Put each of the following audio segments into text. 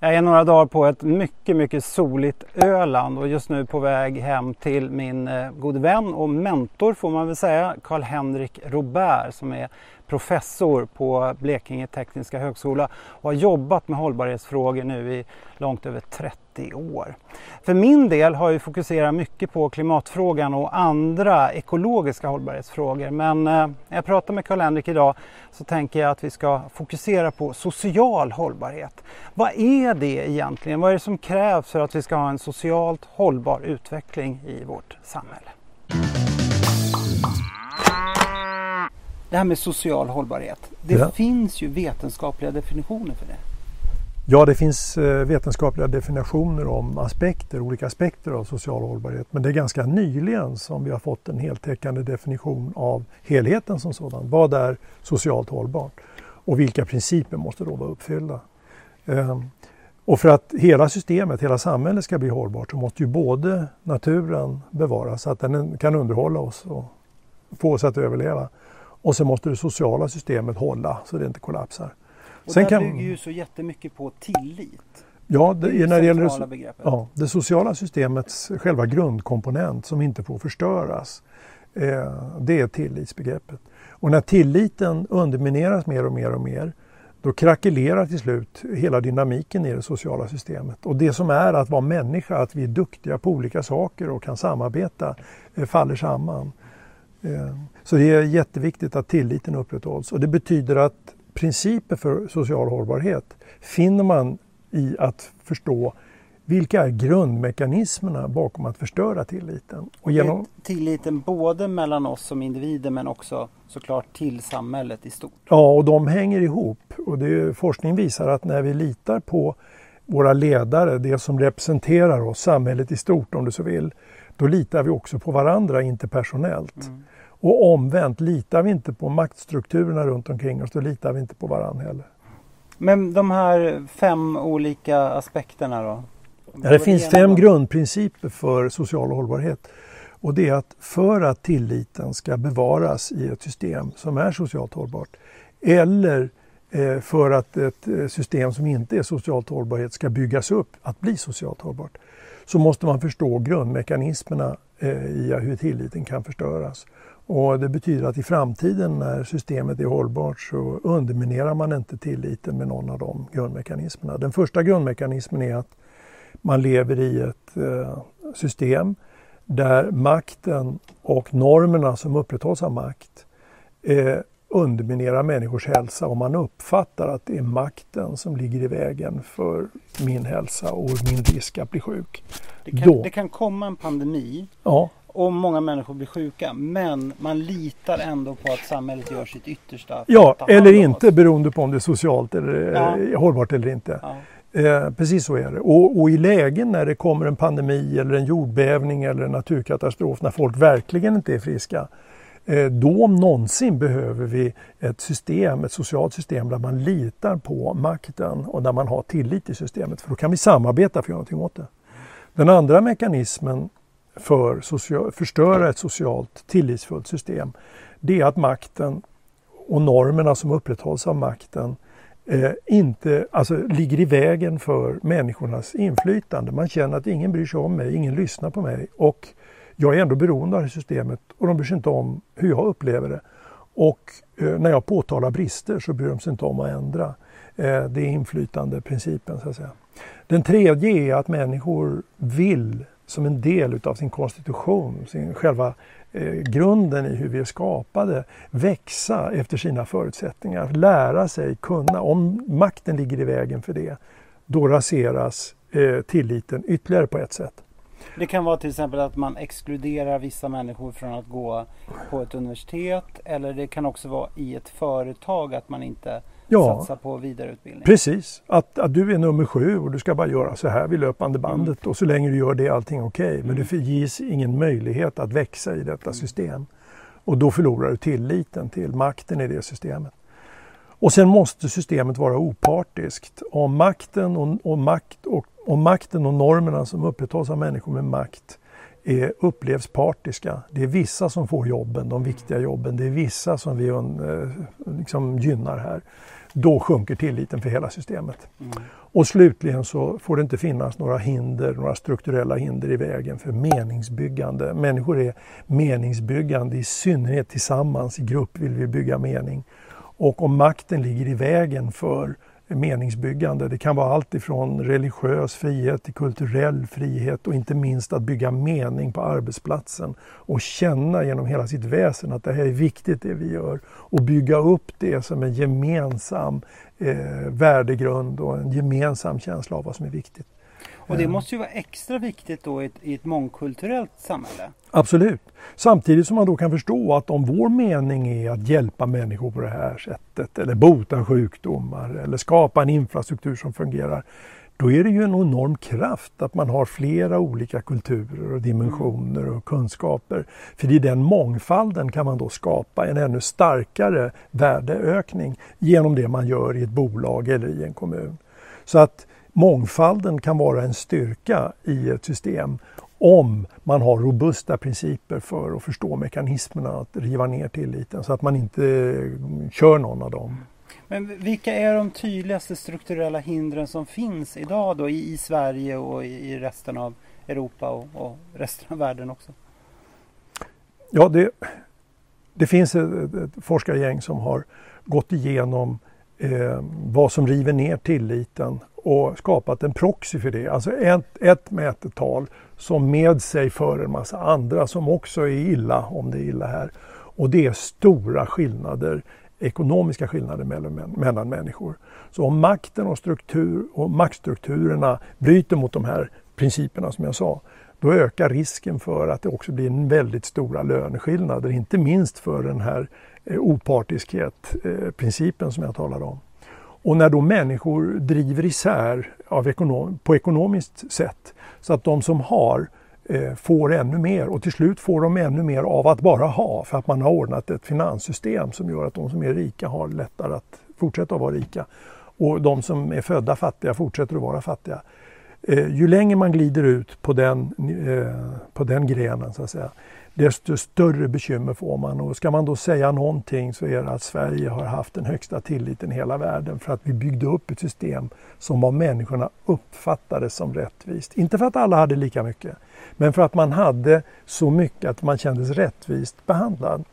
Jag är några dagar på ett mycket, mycket soligt Öland och just nu på väg hem till min eh, gode vän och mentor får man väl säga, Karl-Henrik Robert som är professor på Blekinge Tekniska Högskola och har jobbat med hållbarhetsfrågor nu i långt över 30 år. För min del har jag fokuserat mycket på klimatfrågan och andra ekologiska hållbarhetsfrågor men eh, när jag pratar med Karl-Henrik idag så tänker jag att vi ska fokusera på social hållbarhet. Vad är det egentligen? Vad är det som krävs för att vi ska ha en socialt hållbar utveckling i vårt samhälle? Det här med social hållbarhet. Det ja. finns ju vetenskapliga definitioner för det. Ja, det finns eh, vetenskapliga definitioner om aspekter, olika aspekter av social hållbarhet. Men det är ganska nyligen som vi har fått en heltäckande definition av helheten som sådan. Vad är socialt hållbart? Och vilka principer måste då vara uppfyllda? Ehm, och för att hela systemet, hela samhället ska bli hållbart så måste ju både naturen bevaras så att den kan underhålla oss och få oss att överleva. Och så måste det sociala systemet hålla så det inte kollapsar. Och Sen det kan... bygger ju så jättemycket på tillit. Ja, det, det när det gäller ja, det sociala systemets själva grundkomponent som inte får förstöras. Eh, det är tillitsbegreppet. Och när tilliten undermineras mer och mer och mer då krackelerar till slut hela dynamiken i det sociala systemet. Och det som är att vara människa, att vi är duktiga på olika saker och kan samarbeta, eh, faller samman. Eh, så det är jätteviktigt att tilliten upprätthålls och det betyder att principer för social hållbarhet finner man i att förstå vilka är grundmekanismerna bakom att förstöra tilliten? Och genom... Tilliten både mellan oss som individer men också såklart till samhället i stort. Ja, och de hänger ihop. Och det, forskning visar att när vi litar på våra ledare, det som representerar oss, samhället i stort om du så vill, då litar vi också på varandra interpersonellt. Mm. Och omvänt, litar vi inte på maktstrukturerna runt omkring oss, då litar vi inte på varandra heller. Men de här fem olika aspekterna då? Ja, det finns fem grundprinciper för social hållbarhet. Och det är att för att tilliten ska bevaras i ett system som är socialt hållbart eller eh, för att ett eh, system som inte är socialt hållbarhet ska byggas upp att bli socialt hållbart så måste man förstå grundmekanismerna eh, i hur tilliten kan förstöras. Och det betyder att i framtiden när systemet är hållbart så underminerar man inte tilliten med någon av de grundmekanismerna. Den första grundmekanismen är att man lever i ett eh, system där makten och normerna som upprätthålls av makt eh, underminerar människors hälsa och man uppfattar att det är makten som ligger i vägen för min hälsa och min risk att bli sjuk. Det kan, Då, det kan komma en pandemi ja och många människor blir sjuka. Men man litar ändå på att samhället gör sitt yttersta. Ja, eller inte beroende på om det är socialt eller ja. Eh, hållbart eller inte. Ja. Eh, precis så är det. Och, och, i lägen när det kommer en pandemi eller en jordbävning eller en naturkatastrof när folk verkligen inte är friska. Eh, då om någonsin behöver vi ett system, ett socialt system där man litar på makten och där man har tillit till systemet. För då kan vi samarbeta för att göra någonting åt det. Den andra mekanismen för att förstöra ett socialt tillitsfullt system, det är att makten och normerna som upprätthålls av makten eh, inte, alltså, ligger i vägen för människornas inflytande. Man känner att ingen bryr sig om mig, ingen lyssnar på mig och jag är ändå beroende av det systemet och de bryr sig inte om hur jag upplever det. Och eh, när jag påtalar brister så bryr de sig inte om att ändra. Eh, det är inflytandeprincipen så att säga. Den tredje är att människor vill som en del utav sin konstitution, sin själva eh, grunden i hur vi är skapade, växa efter sina förutsättningar, lära sig, kunna. Om makten ligger i vägen för det, då raseras eh, tilliten ytterligare på ett sätt. Det kan vara till exempel att man exkluderar vissa människor från att gå på ett universitet eller det kan också vara i ett företag att man inte ja, satsa på vidareutbildning. Precis, att, att du är nummer sju och du ska bara göra så här vid löpande bandet mm. och så länge du gör det är allting okej. Okay. Men mm. det ges ingen möjlighet att växa i detta mm. system. Och då förlorar du tilliten till makten i det systemet. Och sen måste systemet vara opartiskt. Om makten och, och, makt och, och makten och normerna som upprätthålls av människor med makt är, upplevs partiska. Det är vissa som får jobben, de viktiga jobben. Det är vissa som vi eh, liksom gynnar här då sjunker tilliten för hela systemet. Mm. Och slutligen så får det inte finnas några hinder, några strukturella hinder i vägen för meningsbyggande. Människor är meningsbyggande, i synnerhet tillsammans i grupp vill vi bygga mening. Och om makten ligger i vägen för meningsbyggande. Det kan vara allt ifrån religiös frihet till kulturell frihet och inte minst att bygga mening på arbetsplatsen och känna genom hela sitt väsen att det här är viktigt det vi gör och bygga upp det som en gemensam eh, värdegrund och en gemensam känsla av vad som är viktigt. Och det måste ju vara extra viktigt då i ett, i ett mångkulturellt samhälle? Absolut. Samtidigt som man då kan förstå att om vår mening är att hjälpa människor på det här sättet eller bota sjukdomar eller skapa en infrastruktur som fungerar då är det ju en enorm kraft att man har flera olika kulturer och dimensioner och kunskaper. För i den mångfalden kan man då skapa en ännu starkare värdeökning genom det man gör i ett bolag eller i en kommun. Så att mångfalden kan vara en styrka i ett system om man har robusta principer för att förstå mekanismerna att riva ner tilliten så att man inte kör någon av dem. Men vilka är de tydligaste strukturella hindren som finns idag då i, i Sverige och i, i, resten av Europa och, och, resten av världen också? Ja, det, det finns ett, ett forskargäng som har gått igenom eh, vad som river ner tilliten och skapat en proxy för det. Alltså ett, ett mätetal som med sig för en massa andra som också är illa om det är illa här. Och det är stora skillnader, ekonomiska skillnader mellan, mellan människor. Så om makten och, struktur, och maktstrukturerna bryter mot de här principerna som jag sa, då ökar risken för att det också blir en väldigt stora löneskillnader, inte minst för den här eh, opartiskhet-principen eh, som jag talade om. Och när då människor driver isär av ekonom, på ekonomiskt sätt så att de som har eh, får ännu mer och till slut får de ännu mer av att bara ha för att man har ordnat ett finanssystem som gör att de som är rika har lättare att fortsätta att vara rika och de som är födda fattiga fortsätter att vara fattiga. Eh, ju längre man glider ut på den, eh, på den grenen så att säga, desto större bekymmer får man. Och ska man då säga någonting så är det att Sverige har haft den högsta tilliten i hela världen för att vi byggde upp ett system som av människorna uppfattades som rättvist. Inte för att alla hade lika mycket, men för att man hade så mycket att man kändes rättvist behandlad.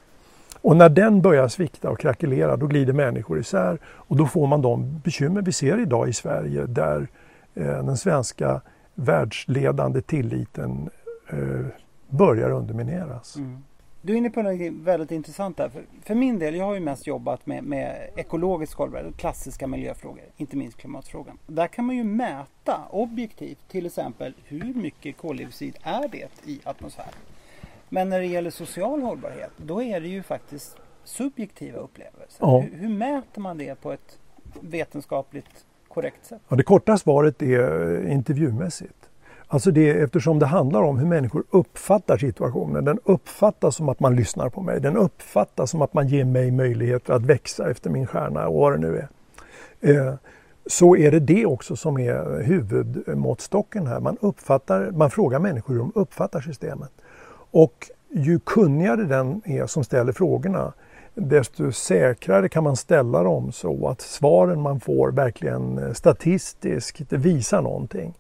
Och när den börjar svikta och krackelera då glider människor isär och då får man de bekymmer vi ser idag i Sverige där eh, den svenska världsledande tilliten eh, börjar undermineras. Mm. Du är inne på något väldigt intressant där. För, för, min del, jag har ju mest jobbat med, med ekologisk hållbarhet, klassiska miljöfrågor, inte minst klimatfrågan. Där kan man ju mäta objektivt till exempel hur mycket koldioxid är det i atmosfären. Men när det gäller social hållbarhet, då är det ju faktiskt subjektiva upplevelser. Ja. Hur, hur mäter man det på ett vetenskapligt korrekt sätt? Ja, det korta svaret är intervjumässigt. Alltså det, eftersom det handlar om hur människor uppfattar situationen. Den uppfattas som att man lyssnar på mig. Den uppfattas som att man ger mig möjligheter att växa efter min stjärna och vad det nu är. Eh, så är det det också som är huvudmåttstocken här. Man, uppfattar, man frågar människor hur de uppfattar systemet. Och ju kunnigare den är som ställer frågorna desto säkrare kan man ställa dem så att svaren man får verkligen statistiskt visar någonting.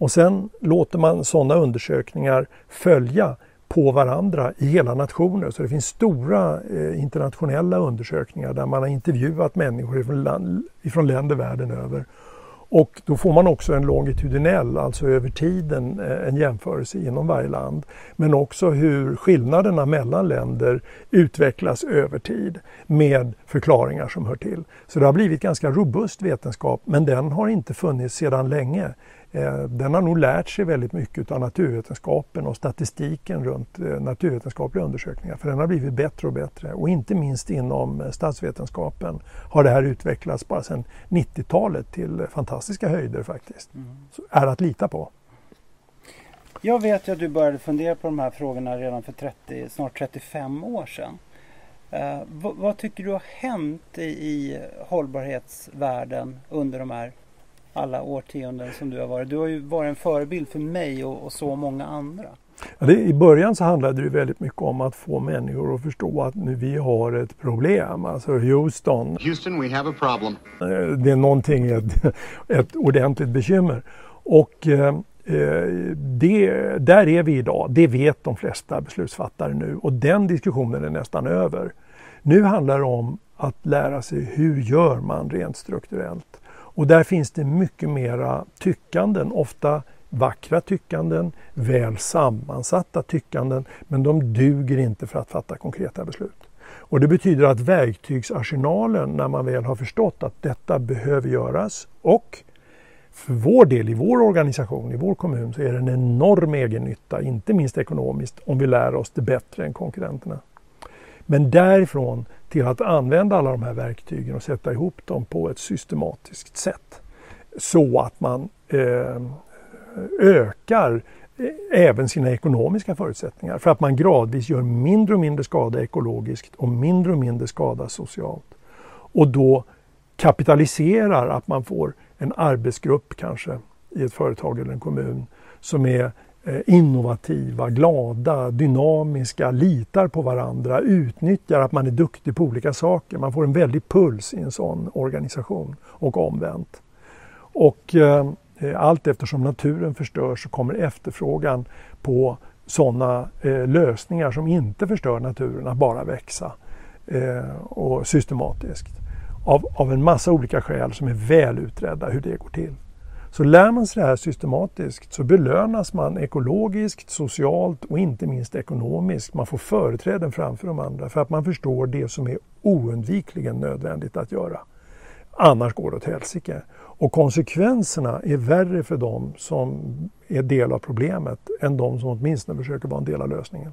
Och sen låter man sådana undersökningar följa på varandra i hela nationer. Så det finns stora eh, internationella undersökningar där man har intervjuat människor ifrån, land, ifrån länder världen över. Och då får man också en longitudinell, alltså över tiden, eh, en jämförelse inom varje land. Men också hur skillnaderna mellan länder utvecklas över tid med förklaringar som hör till. Så det har blivit ganska robust vetenskap men den har inte funnits sedan länge. Eh, den har nog lärt sig väldigt mycket av naturvetenskapen och statistiken runt eh, naturvetenskapliga undersökningar för den har blivit bättre och bättre och inte minst inom eh, statsvetenskapen har det här utvecklats bara sedan 90-talet till fantastiska höjder faktiskt. Mm. är att lita på. Jag vet ju att du började fundera på de här frågorna redan för 30, snart 35 år sedan. Eh, vad, vad, tycker du har hänt i, i hållbarhetsvärlden under de här alla årtionden som du har varit. Du har ju varit en förebild för mig och, och så många andra. Ja, det, I början så handlade det väldigt mycket om att få människor att förstå att nu vi har ett problem. Alltså Houston. Houston, we have a problem. Eh, det är någonting, ett, ett ordentligt bekymmer. Och eh, eh, det, där är vi idag. Det vet de flesta beslutsfattare nu och den diskussionen är nästan över. Nu handlar det om att lära sig hur gör man rent strukturellt. Och där finns det mycket mera tyckanden, ofta vackra tyckanden, väl sammansatta tyckanden, men de duger inte för att fatta konkreta beslut. Och det betyder att verktygsarsenalen, när man väl har förstått att detta behöver göras och för vår del i vår organisation, i vår kommun, så är det en enorm egennytta, inte minst ekonomiskt, om vi lär oss det bättre än konkurrenterna. Men därifrån till att använda alla de här verktygen och sätta ihop dem på ett systematiskt sätt så att man eh, ökar eh, även sina ekonomiska förutsättningar för att man gradvis gör mindre och mindre skada ekologiskt och mindre och mindre skada socialt. Och då kapitaliserar att man får en arbetsgrupp kanske i ett företag eller en kommun som är Eh, innovativa, glada, dynamiska, litar på varandra, utnyttjar att man är duktig på olika saker. Man får en väldig puls i en sån organisation och omvänt. Och eh, eh allt eftersom naturen förstörs så kommer efterfrågan på sådana eh, lösningar som inte förstör naturen att bara växa eh, och systematiskt. Av, av en massa olika skäl som är väl utredda hur det går till. Så lär man sig det här systematiskt så belönas man ekologiskt, socialt och inte minst ekonomiskt. Man får företräden framför de andra för att man förstår det som är oundvikligen nödvändigt att göra. Annars går det åt helsike. Och konsekvenserna är värre för dem som är del av problemet än de som åtminstone försöker vara en del av lösningen.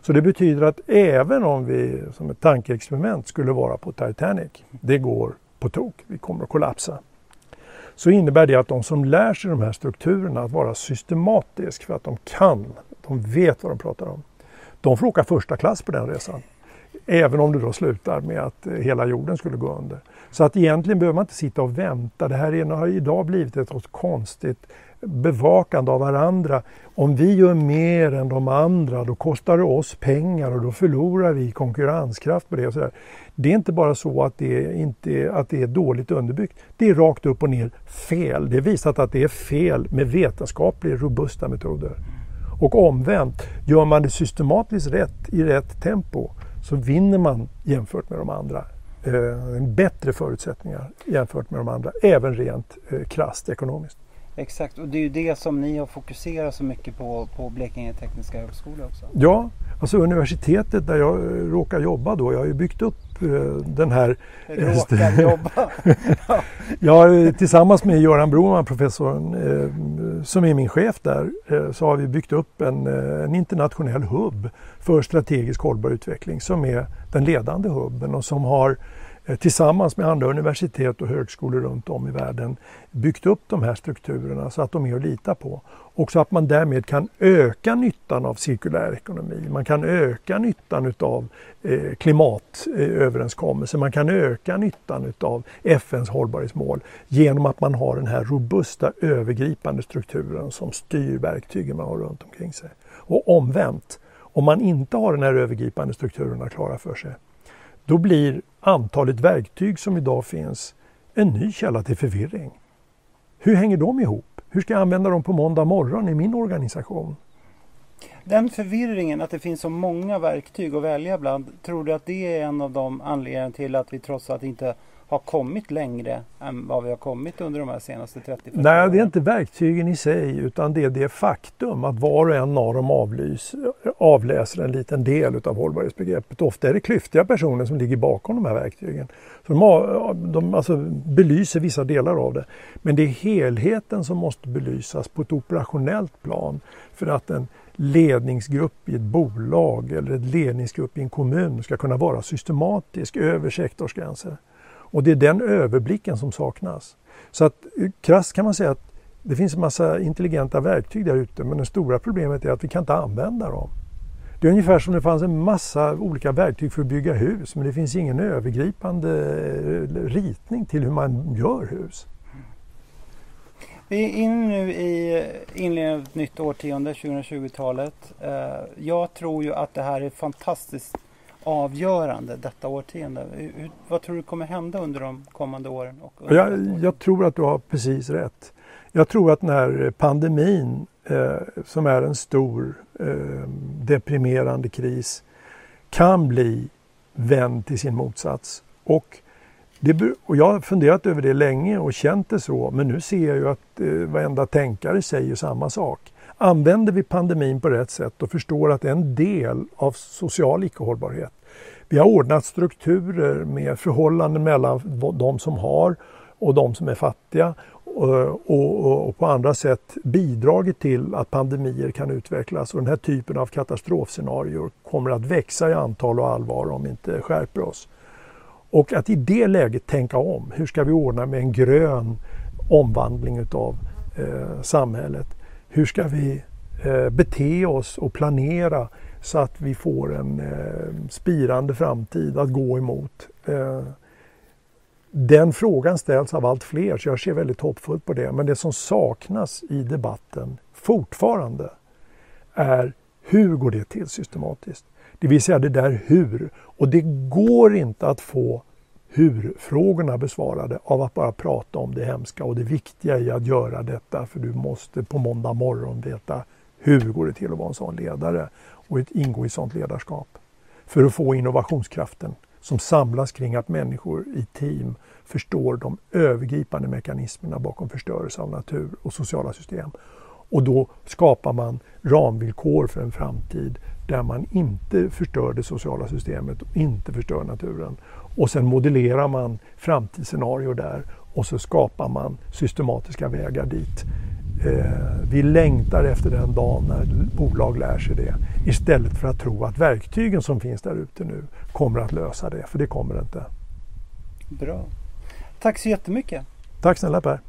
Så det betyder att även om vi som ett tankeexperiment skulle vara på Titanic, det går på tok, vi kommer att kollapsa. Så innebär det att de som lär sig de här strukturerna att vara systematisk för att de kan, de vet vad de pratar om. De får åka första klass på den resan. Även om det då slutar med att eh, hela jorden skulle gå under. Så att egentligen behöver man inte sitta och vänta. Det här har idag blivit ett konstigt bevakande av varandra. Om vi gör mer än de andra då kostar det oss pengar och då förlorar vi konkurrenskraft på det. Och så där. Det är inte bara så att det, inte, att det är dåligt underbyggt. Det är rakt upp och ner fel. Det är visat att det är fel med vetenskapligt robusta metoder. Och omvänt, gör man det systematiskt rätt i rätt tempo så vinner man jämfört med de andra eh, bättre förutsättningar jämfört med de andra, även rent eh, krasst ekonomiskt. Exakt, och det är ju det som ni har fokuserat så mycket på på Blekinge Tekniska Högskola också. Ja, alltså universitetet där jag råkar jobba då, jag har ju byggt upp eh, den här... Råkar jobba? ja, tillsammans med Göran Broman, professorn, eh, som är min chef där, eh, så har vi byggt upp en, eh, en internationell hubb för strategisk hållbar utveckling som är den ledande hubben och som har Eh, Eh, tillsammans med andra universitet och högskolor runt om i världen byggt upp de här strukturerna så att de är att lita på. Och så att man därmed kan öka nyttan av cirkulär ekonomi. Man kan öka nyttan utav eh, klimatöverenskommelser. Man kan öka nyttan utav FNs hållbarhetsmål genom att man har den här robusta övergripande strukturen som styr verktygen man har runt omkring sig. Och omvänt, om man inte har den här övergripande strukturen klara för sig då blir antalet verktyg som idag finns en ny källa till förvirring. Hur hänger de ihop? Hur ska jag använda dem på måndag morgon i min organisation? Den förvirringen, att det finns så många verktyg att välja bland, tror du att det är en av de anledningarna till att vi trots allt inte har kommit längre än vad vi har kommit under de här senaste 30-40 åren? Nej, det är inte verktygen i sig utan det är det faktum att var och en av dem avlys, avläser en liten del av hållbarhetsbegreppet. Ofta är det klyftiga personer som ligger bakom de här verktygen. Så de, de alltså belyser vissa delar av det. Men det är helheten som måste belysas på ett operationellt plan för att en ledningsgrupp i ett bolag eller en ledningsgrupp i en kommun ska kunna vara systematisk över sektorsgränser. Och det är den överblicken som saknas. Så att eh, krasst kan man säga att det finns en massa intelligenta verktyg där ute men det stora problemet är att vi kan inte använda dem. Det är ungefär som det fanns en massa olika verktyg för att bygga hus men det finns ingen övergripande eh, ritning till hur man gör hus. Vi är inne nu i inledningen av ett nytt årtionde, 2020-talet. Eh, jag tror ju att det här är fantastiskt avgörande detta årtionde. vad tror du kommer hända under de kommande åren? Och jag, jag, tror att du har precis rätt. Jag tror att den här pandemin eh, som är en stor eh, deprimerande kris kan bli vänd till sin motsats. Och, det, och jag har funderat över det länge och känt det så men nu ser jag ju att eh, varenda tänkare säger samma sak. Använder vi pandemin på rätt sätt och förstår att det är en del av social icke-hållbarhet. Vi har ordnat strukturer med förhållanden mellan de som har och de som är fattiga eh, och, och, och, på andra sätt bidragit till att pandemier kan utvecklas och den här typen av katastrofscenarier kommer att växa i antal och allvar om vi inte skärper oss. Och att i det läget tänka om. Hur ska vi ordna med en grön omvandling utav eh, samhället? Hur ska vi eh, bete oss och planera så att vi får en eh, spirande framtid att gå emot? Eh, den frågan ställs av allt fler så jag ser väldigt hoppfullt på det. Men det som saknas i debatten fortfarande är hur går det till systematiskt? Det vill säga det där hur. Och det går inte att få hur-frågorna besvarade av att bara prata om det hemska och det viktiga i att göra detta för du måste på måndag morgon veta hur går det till att vara en sån ledare och ingå i sånt ledarskap. För att få innovationskraften som samlas kring att människor i team förstår de övergripande mekanismerna bakom förstörelse av natur och sociala system. Och då skapar man ramvillkor för en framtid där man inte förstör det sociala systemet och inte förstör naturen. Och sen modellerar man framtidsscenarier där och så skapar man systematiska vägar dit. Eh, vi längtar efter den dagen när bolag lär sig det istället för att tro att verktygen som finns där ute nu kommer att lösa det, för det kommer det inte. Bra. Tack så jättemycket. Tack snälla Per.